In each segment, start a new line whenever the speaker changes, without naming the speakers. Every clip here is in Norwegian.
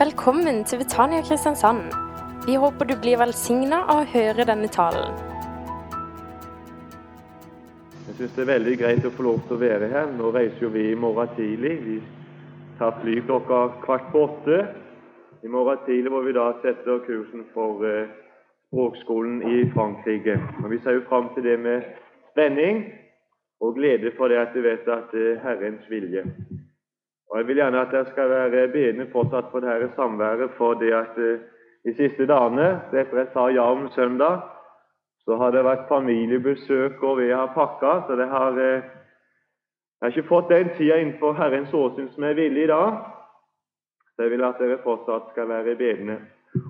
Velkommen til Betania Kristiansand. Vi håper du blir velsigna av å høre denne talen.
Jeg syns det er veldig greit å få lov til å være her. Nå reiser jo vi i morgen tidlig. Vi tar fly klokka kvart på åtte i morgen tidlig, hvor vi da setter kursen for eh, språkskolen i Frankrike. Og Vi ser jo fram til det med spenning og glede for det at vi vet at det er Herrens vilje. Og Jeg vil gjerne at dere skal være bedende fortsatt på dette samværet, for det at eh, de siste dagene, etter jeg sa ja om søndag, så har det vært familiebesøk, og vi har pakka, så det har eh, Jeg har ikke fått den tida innenfor Herrens åsyn som jeg ville i dag, så jeg vil at dere fortsatt skal være bedende.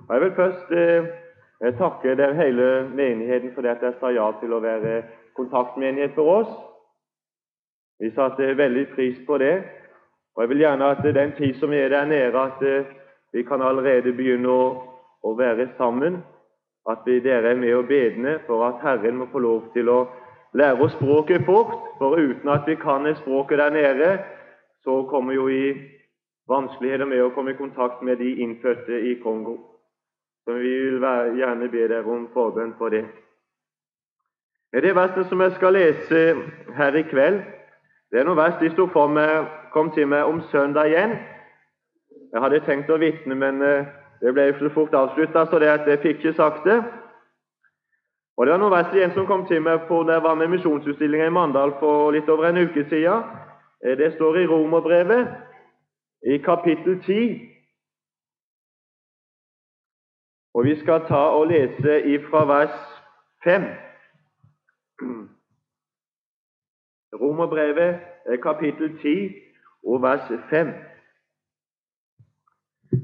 Og Jeg vil først eh, takke dere hele menigheten for det at dere sa ja til å være kontaktmenighet for oss. Vi satte veldig pris på det. Og Jeg vil gjerne at den tid som er der nede, at eh, vi kan allerede begynne å, å være sammen. At vi dere er med og bedende for at Herren må få lov til å lære oss språket fort. For uten at vi kan språket der nede, så kommer jo i vanskeligheter med å komme i kontakt med de innfødte i Kongo. Så vi vil være, gjerne be dere om forbønn for det. Det verset som jeg skal lese her i kveld, det er noe vers de sto for meg, kom til meg om søndag igjen. Jeg hadde tenkt å vitne, men eh, det ble så fort avslutta, så det at jeg fikk ikke sagt det. Og Det var noen vers igjen som kom til meg på da jeg var med misjonsutstillinga i Mandal for litt over en uke siden. Eh, det står i Romerbrevet, i kapittel 10. Og vi skal ta og lese ifra vers 5. Romerbrevet eh, kapittel 10 og vers 5.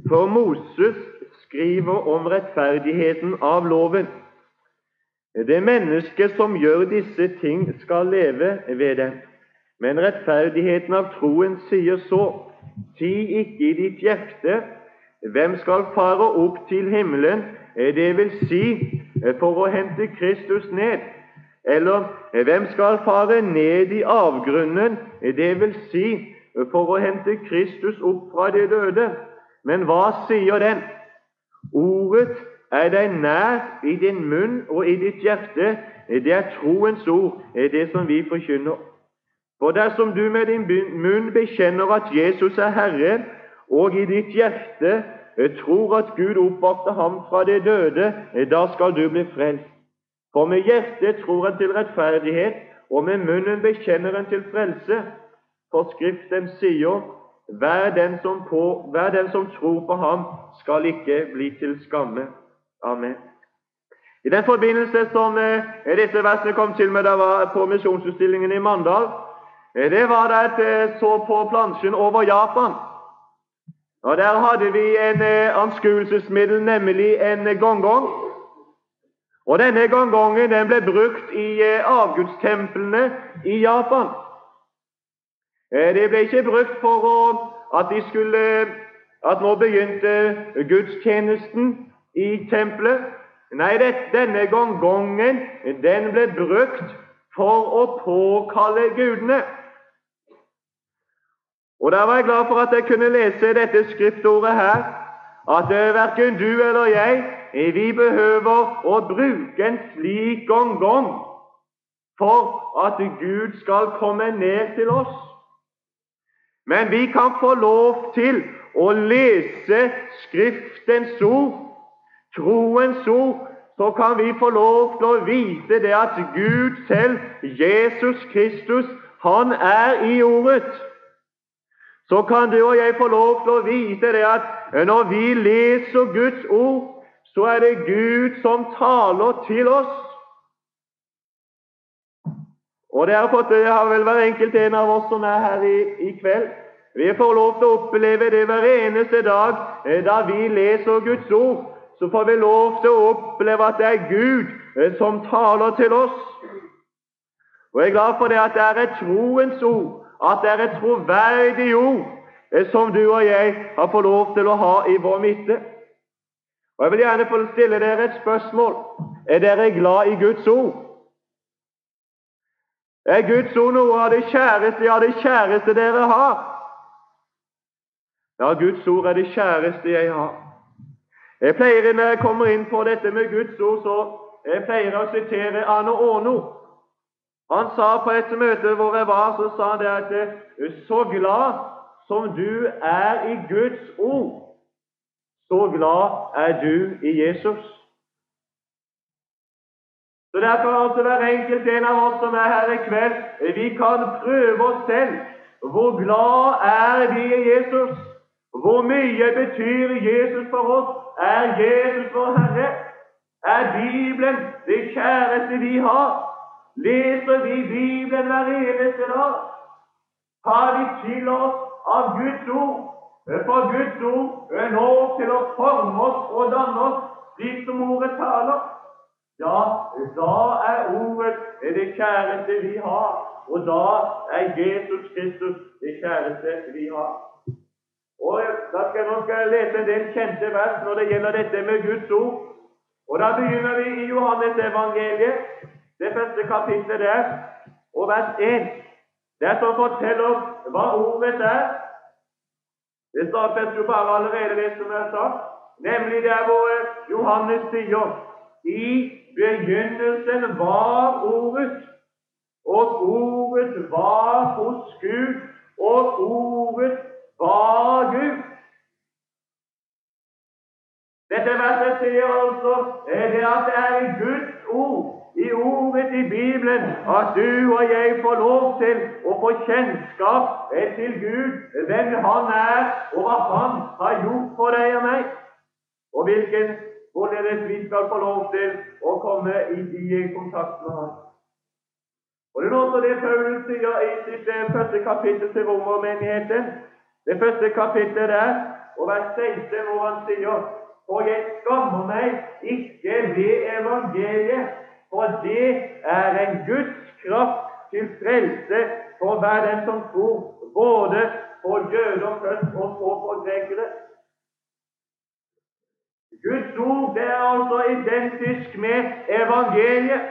For Moses skriver om rettferdigheten av loven. Det mennesket som gjør disse ting, skal leve ved dem. Men rettferdigheten av troen sier så:" Si ikke i ditt hjerte, hvem skal fare opp til himmelen, det vil si for å hente Kristus ned, eller hvem skal fare ned i avgrunnen, det vil si for å hente Kristus opp fra de døde? Men hva sier den? Ordet er deg nær i din munn og i ditt hjerte. Det er troens ord, det som vi forkynner. For dersom du med din munn bekjenner at Jesus er Herre, og i ditt hjerte tror at Gud oppvakte ham fra de døde, da skal du bli frelst. For med hjertet tror en til rettferdighet, og med munnen bekjenner en til frelse. For Skriften sier hver den, på, hver den som tror på ham, skal ikke bli til skamme. Amen. I den forbindelse som eh, disse versene kom til meg var på misjonsutstillingen i Mandal, eh, det var da jeg eh, så på plansjen over Japan. Og Der hadde vi en eh, anskuelsesmiddel, nemlig en gongong. Og Denne gongongen den ble brukt i eh, avgudstemplene i Japan. Eh, det ble ikke brukt for å, at de skulle at nå begynte gudstjenesten i tempelet. Nei, denne gongongen den ble brukt for å påkalle gudene. Og Da var jeg glad for at jeg kunne lese dette skriftordet her, at eh, verken du eller jeg vi behøver å bruke en slik gong-gong for at Gud skal komme ned til oss. Men vi kan få lov til å lese Skriftens ord, troens ord, så kan vi få lov til å vite det at Gud selv, Jesus Kristus, han er i Ordet. Så kan du og jeg få lov til å vite det at når vi leser Guds ord, så er det Gud som taler til oss. Og det har, fått, det har vel hver enkelt en av oss som er her i, i kveld. Vi får lov til å oppleve det hver eneste dag eh, da vi leser Guds ord. Så får vi lov til å oppleve at det er Gud eh, som taler til oss. Og Jeg er glad for det at det er et troens ord, at det er et troverdig ord eh, som du og jeg har fått lov til å ha i vår midte. Og Jeg vil gjerne få stille dere et spørsmål. Er dere glad i Guds ord? Er Guds ord noe av det kjæreste, ja, det kjæreste dere har? Ja, Guds ord er det kjæreste jeg har. Jeg pleier Når jeg kommer inn på dette med Guds ord, så jeg pleier å sitere Arne Åno. Han sa på et møte hvor jeg var, så sa han det at så glad som du er i Guds ord, så glad er du i Jesus. Så Derfor altså hver enkelt en av oss som er her i kveld, vi kan prøve oss selv. Hvor glad er vi i Jesus? Hvor mye betyr Jesus for oss? Er Jesus vår Herre? Er Bibelen det kjæreste vi har? Leser vi Bibelen hver eneste dag? Tar vi til oss av Guds ord? For Guds ord er nå til å forme oss og danne oss slik som ordet taler. Ja, da er ordet det kjæreste vi har, og da er Jesus Kristus det kjæreste vi har. Og da skal Nå skal jeg lese en del kjente vers når det gjelder dette med Guds ord. Og Da begynner vi i Johannes evangeliet, det første kapitlet der, og vers 1. Det som forteller hva ordet er. Det startet jo bare allerede det som er sagt, nemlig der hvor Johannes sier i begynnelsen var Ordet, og Ordet var hos Gud, og Ordet var Gud. Dette verset sier altså det at det er Guds ord, i ordet i Bibelen, at du og jeg får lov til å få kjennskap til Gud, hvem Han er, og hva Han har gjort for deg og meg, og hvilken hvorledes vi skal få lov til å komme i de kontakt med Han. Og Det er også det Paulus sier i sitt eh, første kapittel til romermenigheten. Det første kapittelet der, og vers 16, hvor han sier For jeg skammer meg ikke ved evangeliet, for det er en Guds kraft til frelse for hver den som tror, både for jøder først og så på grekere. Guds ord det er altså identisk med evangeliet.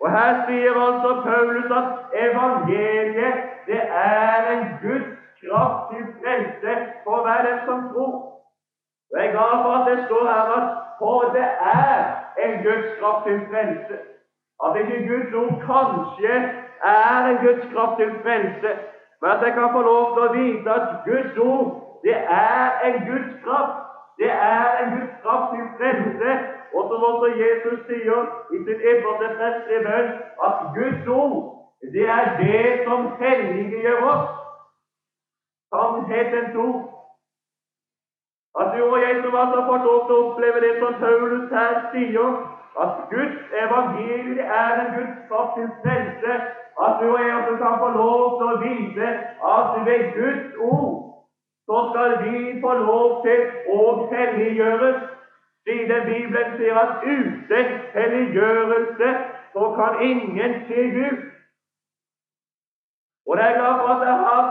Og her sier altså Paulus at evangeliet det er en Guds kraft til frelse for hver den som tror. Og Jeg er glad for at det står her at for det er en Guds kraft til frelse. At ikke Guds ord kanskje er en Guds kraft til frelse, men at jeg kan få lov til å vite at Guds ord det er en Guds kraft det er en Guds kraft til frelse, og som også Jesus sier i sin ypperste prestelige bønn, at Guds ord, det er det som helliggjør oss. Sannhetens ord. At du og jeg som altså har fått lov til å oppleve det som Paulus her sier, at Guds evangelium er en Guds kraft til frelse, at du og jeg også kan få lov til å vite at ved Guds ord så skal vi få lov til å helliggjøres, siden Bibelen sier at uten helliggjørelse så kan ingen se Gud. Og det er glad for at jeg har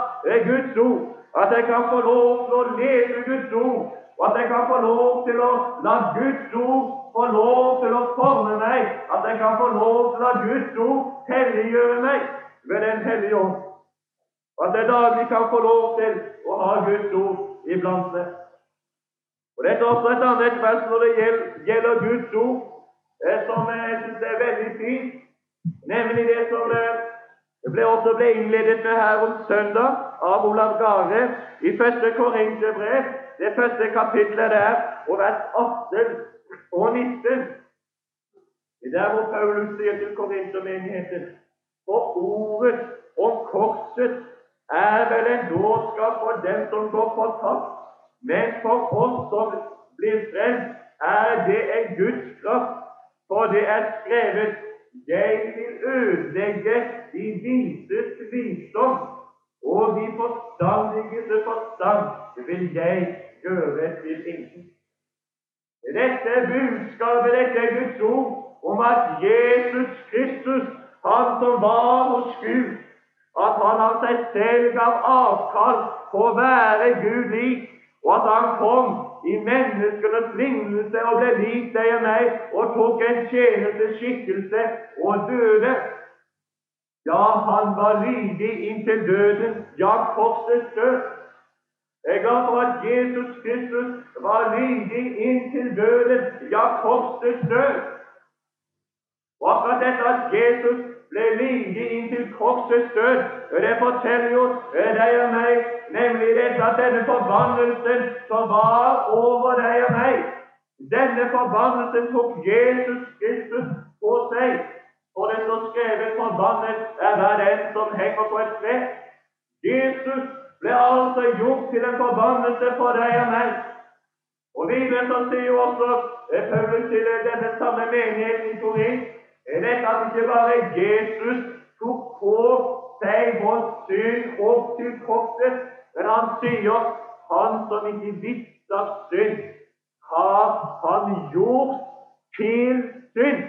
Guds ord, at jeg kan få lov til å lese Guds ord, og at jeg kan få lov til å la Guds ord få lov til å forme meg, at jeg kan få lov til la Guds ord helliggjøre meg ved Den hellige ånd. Og at jeg daglig kan få lov til å ha Guds ord iblant meg. Og Dette er også et annet vers når det gjelder Guds ord, eh, som jeg syns er veldig fint, nemlig det som det ble også ble innledet med her om søndag av Olav Gare i første Korinterbrev, det første kapitlet der, og vers 18 og 19. Det er der hvor Paulus sier til korintermenigheten For ordet om korset er vel en dårskap for dem som går fortapt, men for oss som blir frelst, er det en Guds kraft, for det er skrevet jeg vil ødelegge de vises visdom, og de forstandiges forstand vil jeg gjøre til intet. Dette budskapet, dette er Guds ord om at Jesus Kristus, han som var hos Gud, at han av seg selv gav avkall på å være Gud lik, og at han kom i menneskenes lignelse og ble lik deg og meg og tok en tjeneste skikkelse og døde. Ja, han var lydig inntil døden, ja, korsets død. Jeg glad for at Jesus Kristus var lydig inntil døden, ja, korsets død. Og akkurat dette at Jesus ble lydig inntil korsets død, det forteller jo deg og meg nemlig dette at denne forbannelsen som var over deg og meg, denne forbannelsen tok Jesus Kristus på seg. Og det står skrevet 'forbannet er hver den som henger på et tre'. Jesus ble altså gjort til en forbannelse for deg og meg. Og videre så sier jo også Paulus til denne samme menigheten i Korin dette at ikke bare Jesus tok på seg vår synd opp til korset, men han sier han som ikke visste av synd, har han gjort til synd.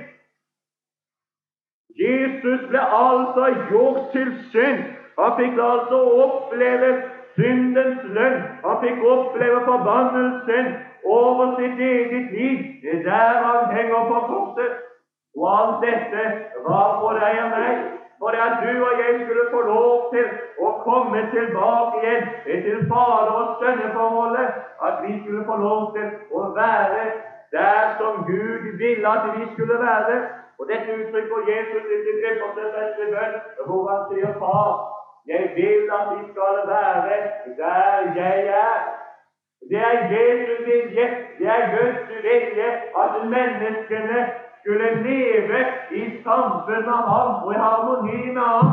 Jesus ble altså gjort til synd. Han fikk altså oppleve syndens lønn. Han fikk oppleve forbannelsen over sitt eget liv. Det er der han henger på korset. Og alt dette var for deg og meg, for at du og jeg skulle få lov til å komme tilbake igjen til far og sønneforholdet, at vi skulle få lov til å være der som Gud ville at vi skulle være. Og dette uttrykker Jesus i sin ypperste beste bønn, hvor han sier, Far, jeg vil at de skal være der jeg er. Det er Jesu vilje, det er Guds vilje at menneskene skulle leve i samfunn med ham og i harmoni med ham.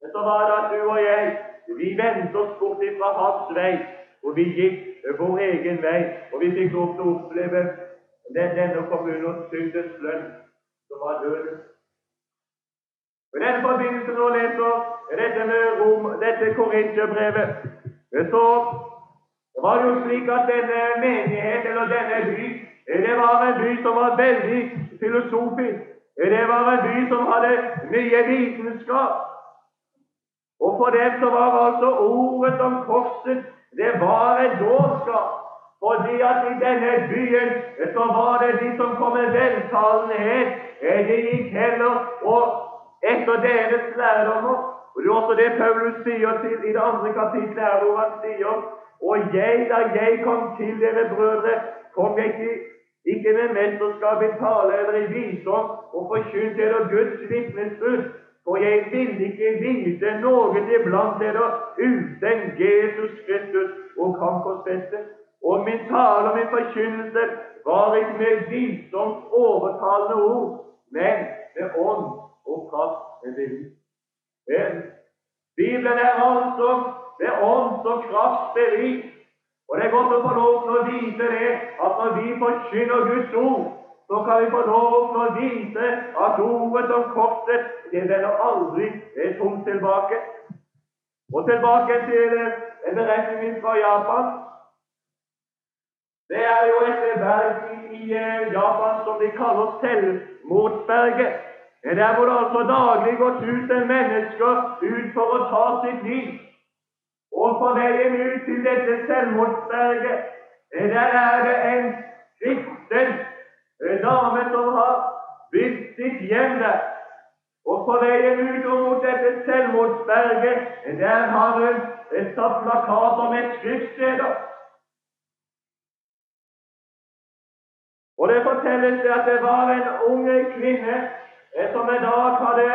Men så var det at du og jeg vi vendte oss bort fra hans vei, og vi gikk vår egen vei. Og vi fikk lov til å oppleve denne kommunens syndens lønn, som var døden. I denne forbindelse når du leser dette Rom, dette Korinterbrevet, så var det jo slik at denne menighet, eller denne by, det var en by som var veldig filosofisk. Det var en by som hadde mye vitenskap. Og for dem så var altså ordet om korset det var en dårskap. Fordi at i denne byen så var det de som kom med veltalenhet. De gikk heller og etter deres lærdommer. Og Det er også det Paulus sier til i det andre kapitlet, her, hvor han sier Og jeg, da jeg kom til dere brødre, kom jeg ikke, ikke med mesterskap i tale eller i visdom og forkynte dere Guds vitnesbyrd, for jeg ville ikke vite noe iblant dere uten Jesus Kristus og korsfestet. Og min tale og min forkynnelse var ikke med visdoms overtalende ord, men med ånd og kraft med bevis. Bibelen er altså ved ånds og kraftbevis. Og det er godt å få lov til å vite det, at når vi forkynner Guds ord, så kan vi få lov til å vite at ordet som korset det vender aldri det tomt tilbake. Og tilbake til en beretning fra Japan. Det er jo et berg i Japan som de kaller Selvmordsberget. Der hvor det altså daglig går tusen mennesker ut for å ta sitt liv. Og på veien ut til dette selvmordsberget, der er det en kristen dame som har bygd sitt hjem der. Og på veien ut mot dette selvmordsberget, der har hun satt plakat om et skriftsteder. Og det fortelles at det var en ung kvinne som en dag hadde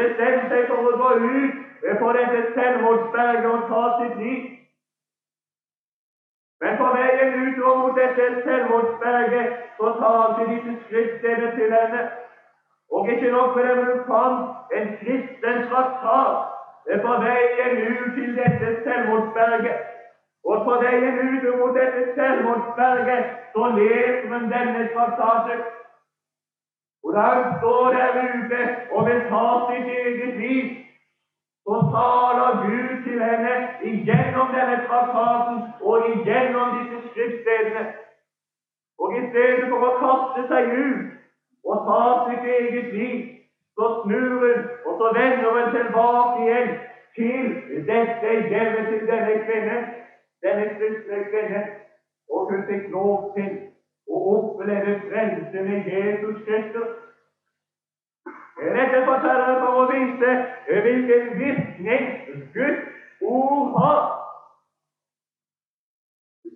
bestemt seg for å gå ut på dette selvmordsberget og ta sitt liv. Men på veien utover mot dette selvmordsberget så talte disse skriftstedene til henne. Og ikke nok med det, men hun fant en kristen traktat på veien ut til dette selvmordsberget. Og på veien ut mot dette selvmordsberget så leser hun denne traktaten. Og der står der ute og vil ta sitt eget liv, så taler Gud til henne igjennom denne traktaten og igjennom disse skriftstedene. Og i stedet for å kaste seg ut og ta sitt eget liv, så snur hun, og så vender hun tilbake igjen til dette hjemmet til denne kvinnen, denne kristne kvinnen. Og hun fikk lov til å oppleve frelse i Jesus Kristus. Dette forteller for å vise hvilken virkning Guds ord har.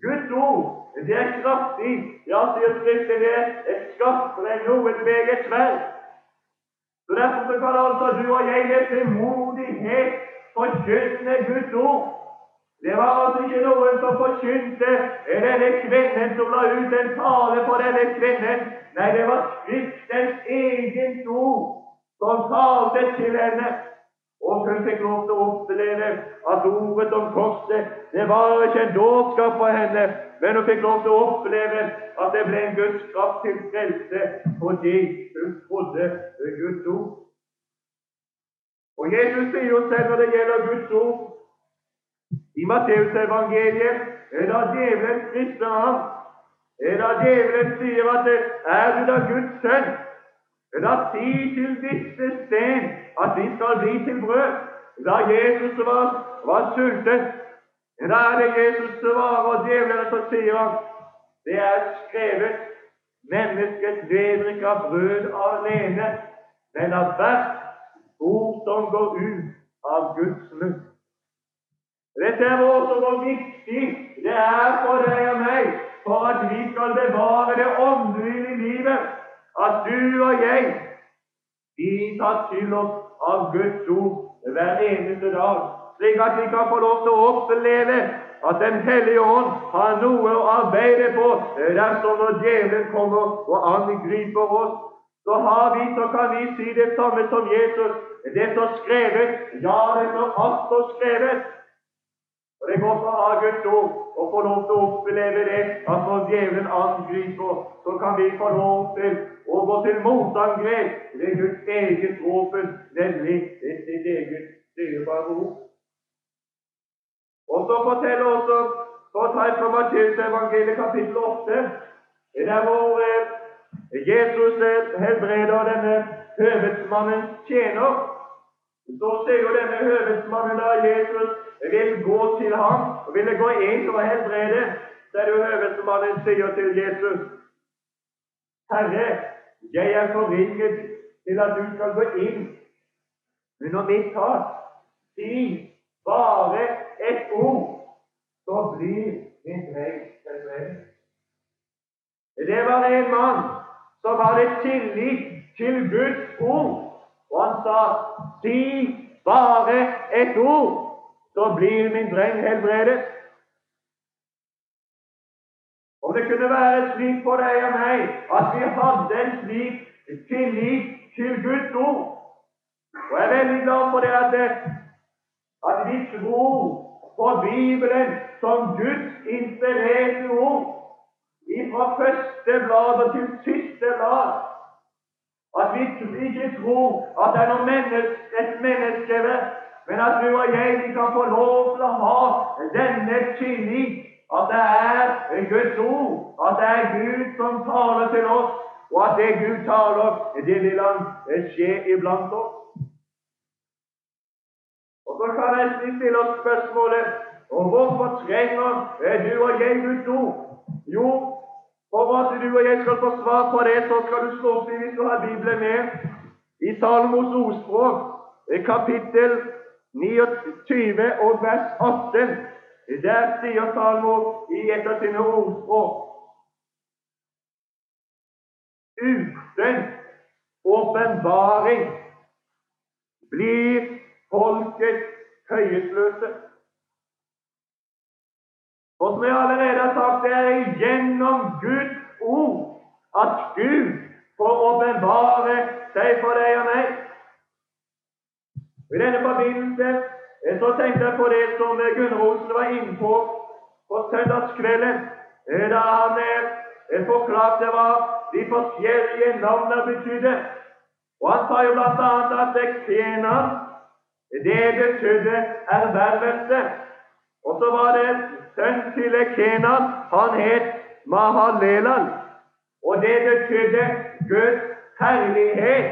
Guds ord, det er kraftig. Ja, sier Skriften, det er skarpere enn noen meget sverd. Så Derfor kan altså du og jeg med frimodighet forkynne Guds ord. Det var altså ikke noen som forkynte denne kvinnen som la ut en tale for denne kvinnen. Nei, det var Skriftens eget ord som talte til henne. Og hun fikk lov til å oppleve at ordet om korset det var ikke en dårskap for henne, men hun fikk lov til å oppleve at det ble en Guds kraft til frelse fordi hun trodde Guds ord. Og Jesus sier jo selv når det gjelder Guds ord i Matteusevangeliet da djevelen frister ham, da djevelen sier at 'Er du da Guds sønn', da si til disse sten at de skal bli til brød. Da Jesus var, var sulten, da er det Jesus svarer, og djevelen som sier han det er skrevet Mennesket lever ikke av brød alene, men av hvert ord som går ut av Guds munn. Dette er også hvor viktig det er for deg og meg for at vi skal bevare det åndelige livet, at du og jeg vi tar til oss av Guds ord hver eneste dag, slik at vi kan få lov til å oppleve at Den hellige ånd har noe å arbeide på dersom når djevelen kommer og angriper oss. Så har vi, så kan vi si det samme som Jesus. Det står skrevet, ja, det står alt skrevet. Og Det er godt å ha Guds ord og få lov til å oppleve det at når djevelen angriper, så kan vi få lov til å gå til motangrep ved Guds eget våpen, nemlig sitt eget dyrebare ord. Og så forteller også for å ta fra Matteusevangeliet kapittel 8, der hvor eh, Jesus eh, helbreder denne høvedsmannens tjener. Så sier jo denne høvedsmannen da Jesus vil gå til ham og ville gå inn og helbrede, er det jo høvelsmannen sier til Jesus Herre, jeg er forringet til at du skal gå inn under mitt tak. Si bare et ord, så blir min vei helbredet. Det var en mann som hadde tillit til Guds ord, og han sa si bare et ord, så blir min dreng helbredet. Om det kunne være slik for deg og meg at vi hadde en slik tillit til Guds ord Og jeg er veldig glad for det at, at vi tror på Bibelen som Guds inspirerte ord fra første blad til siste blad. At vi ikke tror at det er noe menneske, et menneskeverd men at du og jeg vi kan få lov til å ha denne tillit, at det er Guds ord, at det er Gud som taler til oss, og at det Gud taler, det vil Han skje iblant oss. Og Så kan jeg stille oss spørsmålet og hvorfor trenger du og jeg Guds ord? Jo, for hva du og jeg skal få svar på det, så skal du slå opp i hvis du har Bibelen med, i Salmos ordspråk, kapittel 29 og vers 18. Der sier Salmo i et av sine ordspråk Uten åpenbaring blir folket høyesløse. Og som jeg allerede har sagt, det er gjennom Guds ord at Gud får åpenbare seg for deg og meg. I denne forbindelse eh, så tenkte jeg på det som Gunn Gunnar Olsen var inne på på søndagskvelden, eh, da han forklarte hva de forskjellige navnene betydde. Og Han sa jo bl.a. at Kenan, det betydde ervervelse. Og så var det sønn til Kenan, han het Mahalelal. Og det betydde Guds herlighet.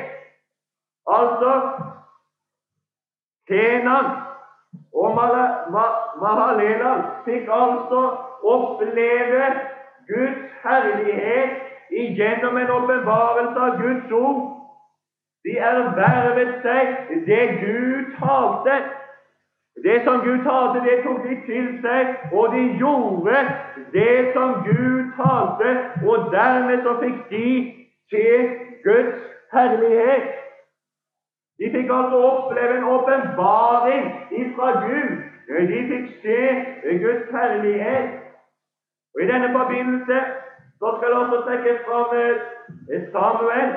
Altså Kenan og Mahalelal fikk altså oppleve Guds herlighet igjennom en åpenbarelse av Guds ord. De ervervet seg det Gud talte. Det som Gud talte, det tok de til seg, og de gjorde det som Gud talte, og dermed så fikk de se Guds herlighet. De fikk altså oppleve en åpenbaring fra Gud. De fikk se Guds herlighet. Og I denne forbindelse så skal jeg også trekkes fram eh, Samuel.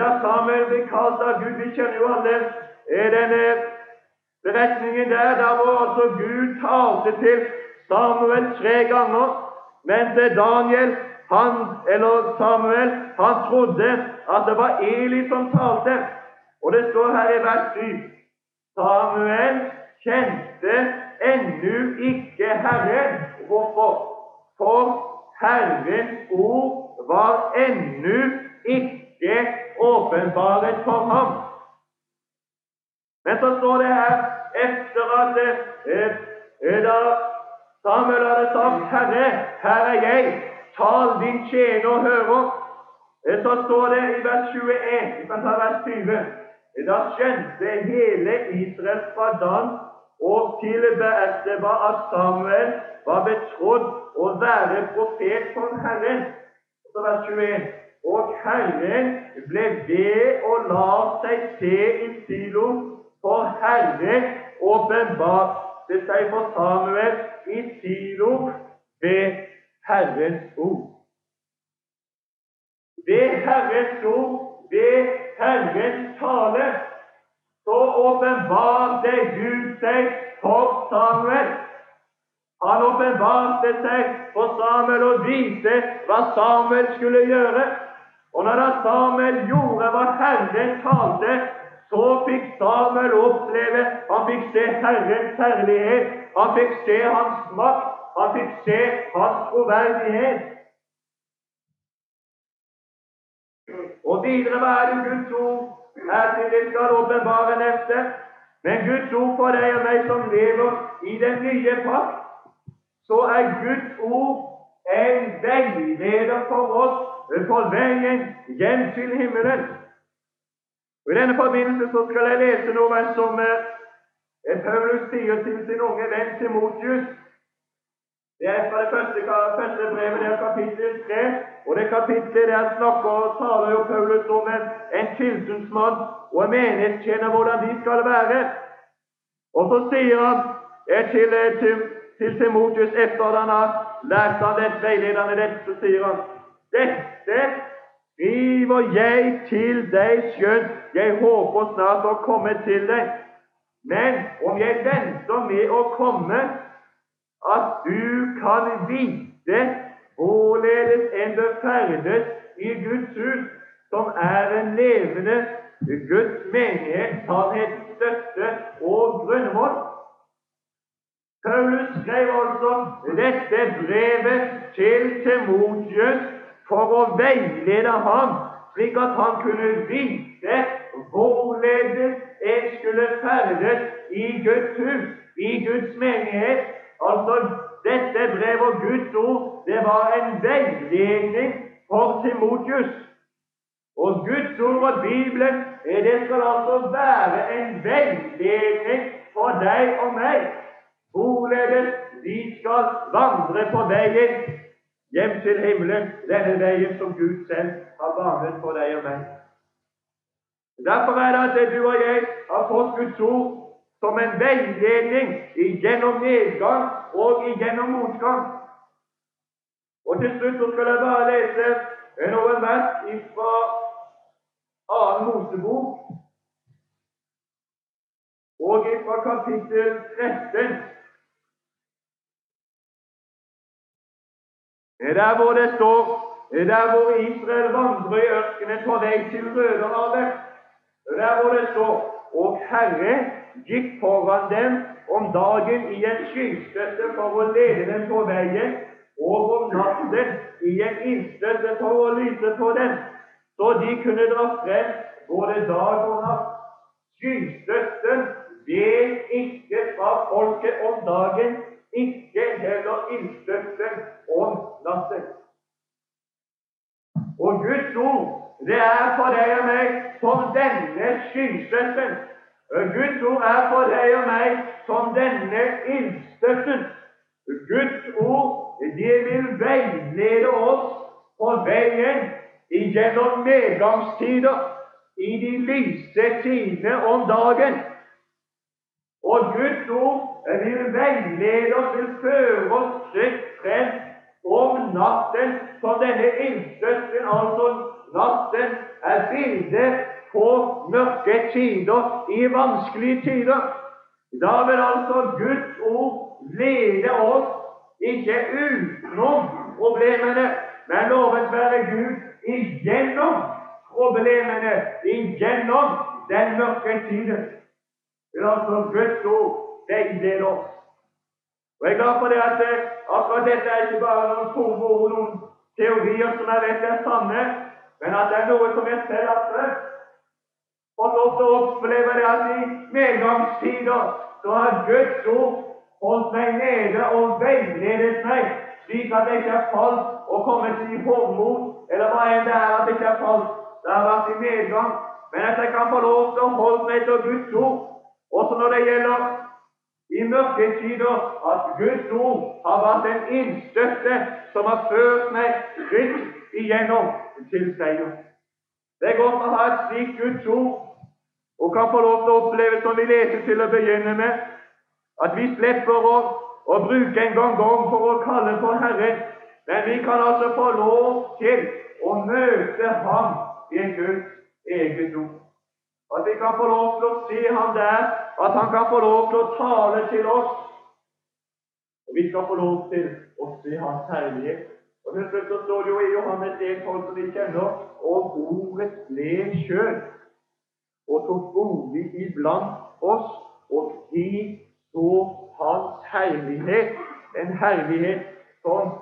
Da Samuel ble kalt av Gud Vi kjenner jo alle eh, denne beretningen der, der hvor altså Gud talte til Samuel tre ganger, mens Daniel, han, eller Samuel, han trodde at det var Eli som talte. Og det står her i vers 7 Samuel kjente ennå ikke Herren. Hvorfor? For Herrens ord var ennå ikke åpenbaret for ham. Men så står det her etter at eh, eh, da Samuel hadde sagt 'Herre, her er jeg, tal din tjener hører', eh, så står det i vers 21 Vi kan ta vers 20. Da skjønte hele Israel fra Dan og til Beersheba at Samuel var betrodd å være profet for Herren. Så vers 21. Og Herren ble ved og la seg se i Silo for Herre åpenbarte seg for Samuel i Silo ved Herrens ord. Ved Herrens ord, ved Herrens tale, så åpenbarte Gud seg for Samuel. Han åpenbarte seg for Samuel og viste hva Samuel skulle gjøre. Og når Samuel gjorde hva Herren talte, så fikk Samuel oppleve Han fikk se Herrens herlighet, han fikk se Hans makt, han fikk se Hans troverdighet. Og videre hva er det Guds ord her til det skal åpenbare nevnte? Men Guds ord for deg og meg som lever i den nye pakt, så er Guds ord en veileder for oss på veien hjem til himmelen. Og I denne forbindelse så skal jeg lese noe som eh, Paulus sier til sin unge venn Timotius. Det er fra det første, første brevet, det er kapittel 3. Og det kapittelet der snakker og taler jo Paulus om en, en tilsynsmann og en menighetstjener, hvordan de skal være. Og så sier han eh, til, eh, til, til Timotius, etter at han har lært han dette veilederen i dette, så sier han dette skriver jeg til deg, skjønt jeg håper snart å komme til deg. Men om jeg venter med å komme, at du kan vite hvorledes en bør ferdes i Guds hus, som er en levende Guds menighet, sannhetens støtte og grunnmål. Paulus skrev altså dette brevet til Timotius for å veilede ham, slik at han kunne vite hvorledes jeg skulle ferdes i Guds hus, i Guds menighet. Altså, dette brevet og Guds ord, det var en veiledning for Timotius. Og Guds ord og Bibelen, det skal altså være en veiledning for deg og meg, hvorledes vi skal vandre på veien hjem til himmelen, denne veien som Gud selv har banet for deg og meg. Derfor er det at du og jeg har fått Guds ord som en veiledning gjennom nedgang og gjennom motgang. Og til slutt så skal jeg bare lese noen vers fra annen Mosebok og fra kapittel 13. Der hvor det står der hvor Israel vandrer i ørkenen på vei til Rødehavet, der hvor det står Og Herre gikk foran dem om dagen i en skystøtte for å lede dem på veien, og om natten i en ildstøtte for å lyse på dem, så de kunne dra frem både dag og natt. Skystøtten vet ikke fra folket om dagen, ikke heller ildstøtten om latter. Og Guds ord, det er for deg og meg som denne skystøtten. Guds ord er for deg og meg som denne ildstøtten. Guds ord det vil veilede oss på veien gjennom medgangstider, i de lyse tidene om dagen. Og Guds ord vil veilede oss, vil føre oss trygt frem om natten, som denne ildstøtten, altså natten, er bildet på mørke tider, i vanskelige tider. Da vil altså Guds ord lede oss ikke utenom problemene, men lovet være Gud igjennom problemene, igjennom den mørke tiden. Vil altså Guds ord veileder oss. Og Jeg er glad for det at akkurat dette er ikke bare noen tomme ord, noen teorier som jeg vet er sanne, men at det er noe som jeg selv har prøvd. Og lov til å oppleve at i medgangstider så har Guds ord holdt meg nede og veiledet meg, slik at jeg ikke har falt og kommet i hovmod, eller hva enn det er at jeg ikke har falt. Det har vært i medgang. Men at jeg kan få lov til å holde meg til Guds ord, også når det gjelder i mørke tider at Guds ord har vært en innstøtte som har ført meg trygt igjennom til seier. Det er godt å ha et slikt Guds ord, og kan få lov til å oppleve, som vi leser til å begynne med, at vi slipper å, å bruke en gang gang for å kalle på Herren, men vi kan altså få lov til å møte Ham i Guds eget ord. At vi kan få lov til å se Ham der, at Han kan få lov til å tale til oss. Og vi skal få lov til å se Hans herlighet. Og Til slutt så står det jo i Johannes 1, som vi kjenner, og ordet ble kjød og tok bolig iblant oss, og vi så Hans herlighet, en herlighet som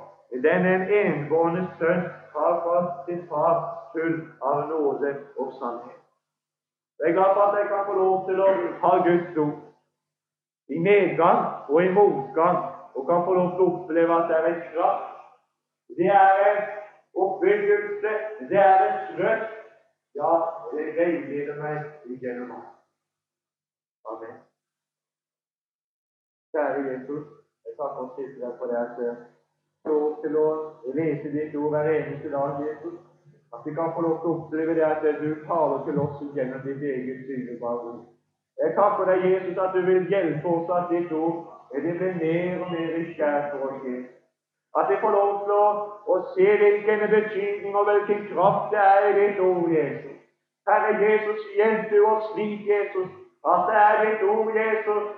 den en enbårne sønn har fra sin far, full av nåde og sannhet. Jeg er glad for at jeg kan få lov til å ha Guds ord i medgang og i motgang, og kan få lov til å oppleve at det er en kraft. Det er en oppbyggelse, det er en trøst. Ja, det veileder meg gjennom alt. Amen. Kjære Jesus, jeg takker og sitter deg for det jeg ser. Lov til å lese ditt ord hver eneste dag, Jesus. At vi kan få lov til å oppleve det at du taler til oss gjennom ditt eget dyrebare. Jeg takker deg, Jesus, at du vil hjelpe oss at ditt ord det blir mer og mer i skjær for oss. Jesus. At vi får lov til å, å se hvilken betydning og hvilken kraft det er i ditt ord, Jesus. Herre Jesus, hjelp du oss slik, Jesus, at det er ditt ord, Jesus,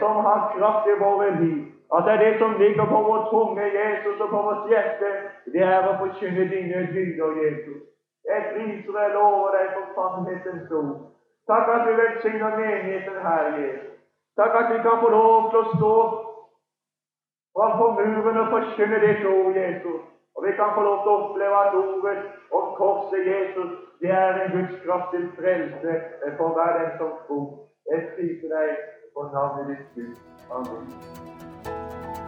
som har kraft i våre liv. At det er det som ligger på vår tunge, Jesus, og på vårt hjerte, det er å forkynne dine dyder, Jesus. Et Israel lover deg for sannhetens ord. Takk at du velsigner menigheten her, Jesus. Takk at vi kan få lov til å stå framfor muren og forkynne ditt ord, Jesus. Og vi kan få lov til å oppleve at ordet om korset, Jesus, det er en Guds kraft til frelse for hver den som tror. Jeg priser deg på navnet ditt, Gud. Amen.